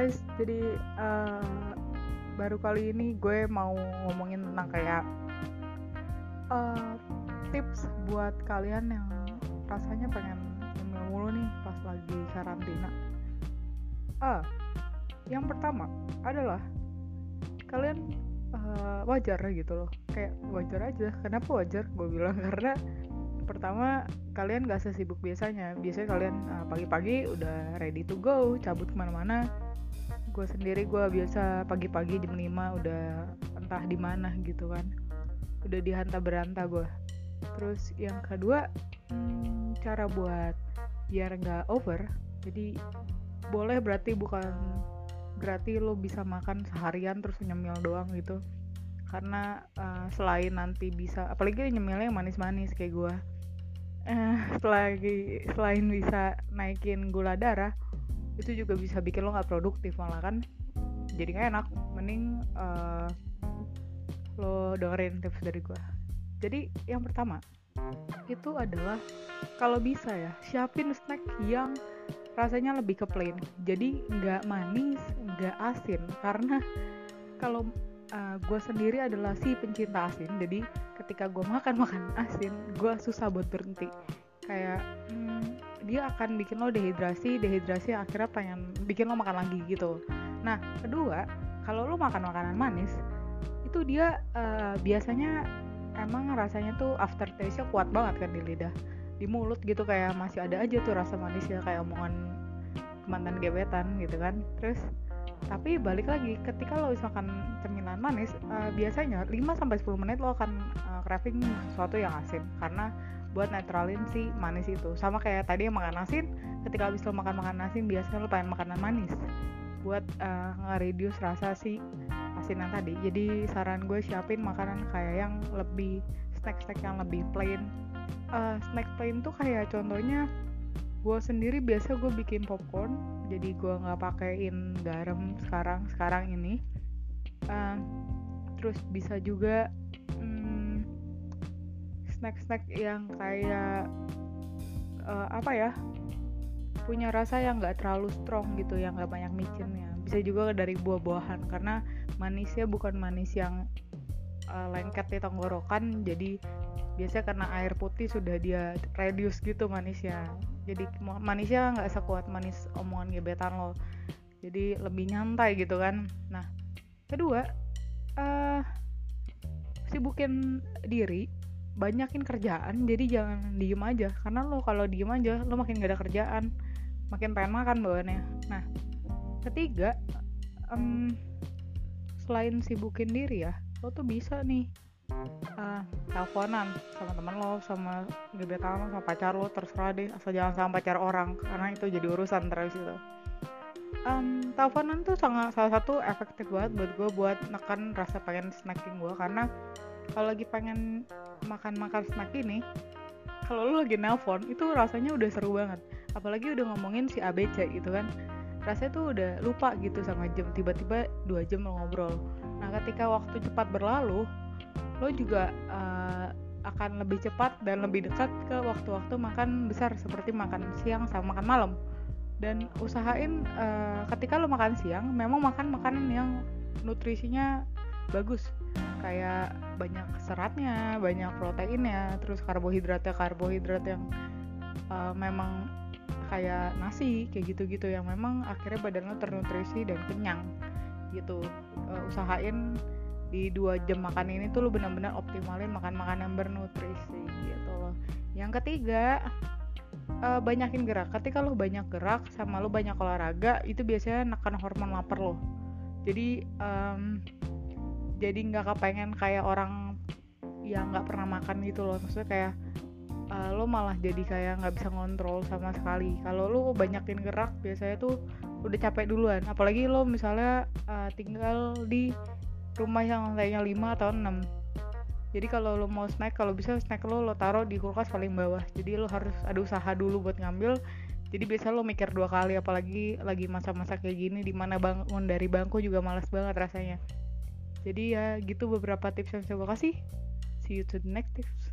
guys, jadi uh, baru kali ini gue mau ngomongin tentang kayak uh, tips buat kalian yang rasanya pengen ngemil mulu nih pas lagi karantina. Ah, uh, yang pertama adalah kalian uh, wajar gitu loh, kayak wajar aja. Kenapa wajar? Gue bilang karena pertama kalian gak sesibuk biasanya biasanya kalian uh, pagi-pagi udah ready to go cabut ke mana-mana gue sendiri gue biasa pagi-pagi jam 5 udah entah di mana gitu kan. Udah dihanta beranta gue. Terus yang kedua hmm, cara buat biar nggak over jadi boleh berarti bukan berarti lo bisa makan seharian terus nyemil doang gitu. Karena uh, selain nanti bisa apalagi nyemilnya yang manis-manis kayak gue. Eh, selagi selain bisa naikin gula darah itu juga bisa bikin lo nggak produktif malah kan. Jadi nggak enak. Mending uh, lo dengerin tips dari gue jadi yang pertama itu adalah kalau bisa ya siapin snack yang rasanya lebih ke plain. Jadi nggak manis nggak asin. Karena kalau uh, gue sendiri adalah si pencinta asin. Jadi ketika gue makan makan asin gue susah buat berhenti. Kayak hmm, dia akan bikin lo dehidrasi dehidrasi akhirnya pengen bikin lo makan lagi gitu. Nah kedua kalau lo makan makanan manis itu dia uh, biasanya emang rasanya tuh aftertaste-nya kuat banget kan di lidah. Di mulut gitu kayak masih ada aja tuh rasa manisnya kayak omongan mantan gebetan gitu kan. Terus tapi balik lagi ketika lo misalkan cemilan manis uh, biasanya 5 sampai 10 menit lo akan uh, craving sesuatu yang asin. Karena buat netralin si manis itu. Sama kayak tadi yang makan asin ketika habis lo makan makan asin biasanya lo pengen makanan manis buat uh, rasa si asinan tadi. Jadi saran gue siapin makanan kayak yang lebih snack-snack yang lebih plain. Uh, snack plain tuh kayak contohnya gue sendiri biasa gue bikin popcorn jadi gue nggak pakein garam sekarang sekarang ini. Uh, terus bisa juga snack-snack yang kayak uh, apa ya punya rasa yang nggak terlalu strong gitu yang nggak banyak micinnya bisa juga dari buah-buahan karena manisnya bukan manis yang uh, lengket di tenggorokan. Jadi biasanya karena air putih sudah dia reduce gitu manisnya. Jadi manisnya nggak sekuat manis omongan gebetan lo. Jadi lebih nyantai gitu kan. Nah kedua uh, sibukin diri banyakin kerjaan jadi jangan diem aja. Karena lo kalau diem aja lo makin gak ada kerjaan. Makin pengen makan bawaannya. Nah ketiga um, selain sibukin diri ya lo tuh bisa nih uh, teleponan sama teman lo sama gebetan lo sama pacar lo terserah deh. Asal jangan sama pacar orang karena itu jadi urusan terus itu um, teleponan tuh sangat salah satu efektif banget buat gue buat nekan rasa pengen snacking gue karena kalau lagi pengen makan-makan snack ini kalau lo lagi nelpon itu rasanya udah seru banget. Apalagi udah ngomongin si ABC gitu kan. Rasanya tuh udah lupa gitu sama jam. Tiba-tiba dua jam lo ngobrol. Nah ketika waktu cepat berlalu lo juga uh, akan lebih cepat dan lebih dekat ke waktu-waktu makan besar seperti makan siang sama makan malam. Dan usahain uh, ketika lo makan siang memang makan makanan yang nutrisinya bagus. Kayak banyak seratnya banyak proteinnya terus karbohidratnya karbohidrat yang uh, memang kayak nasi kayak gitu-gitu yang memang akhirnya badan lo ternutrisi dan kenyang gitu. Uh, usahain di dua jam makan ini tuh lu benar-benar optimalin makan makanan bernutrisi gitu loh. Yang ketiga uh, banyakin gerak. Ketika lo banyak gerak sama lo banyak olahraga itu biasanya nekan hormon lapar lo jadi um, jadi nggak kepengen kayak orang yang nggak pernah makan gitu loh. Maksudnya kayak uh, lo malah jadi kayak nggak bisa ngontrol sama sekali. Kalau lo banyakin gerak biasanya tuh udah capek duluan. Apalagi lo misalnya uh, tinggal di rumah yang lantainya 5 atau 6 jadi kalau lo mau snack kalau bisa snack lo lo taruh di kulkas paling bawah. Jadi lo harus ada usaha dulu buat ngambil. Jadi biasa lo mikir dua kali apalagi lagi masa-masa kayak gini di mana bangun dari bangku juga males banget rasanya jadi ya gitu beberapa tips yang saya kasih. See you to the next tips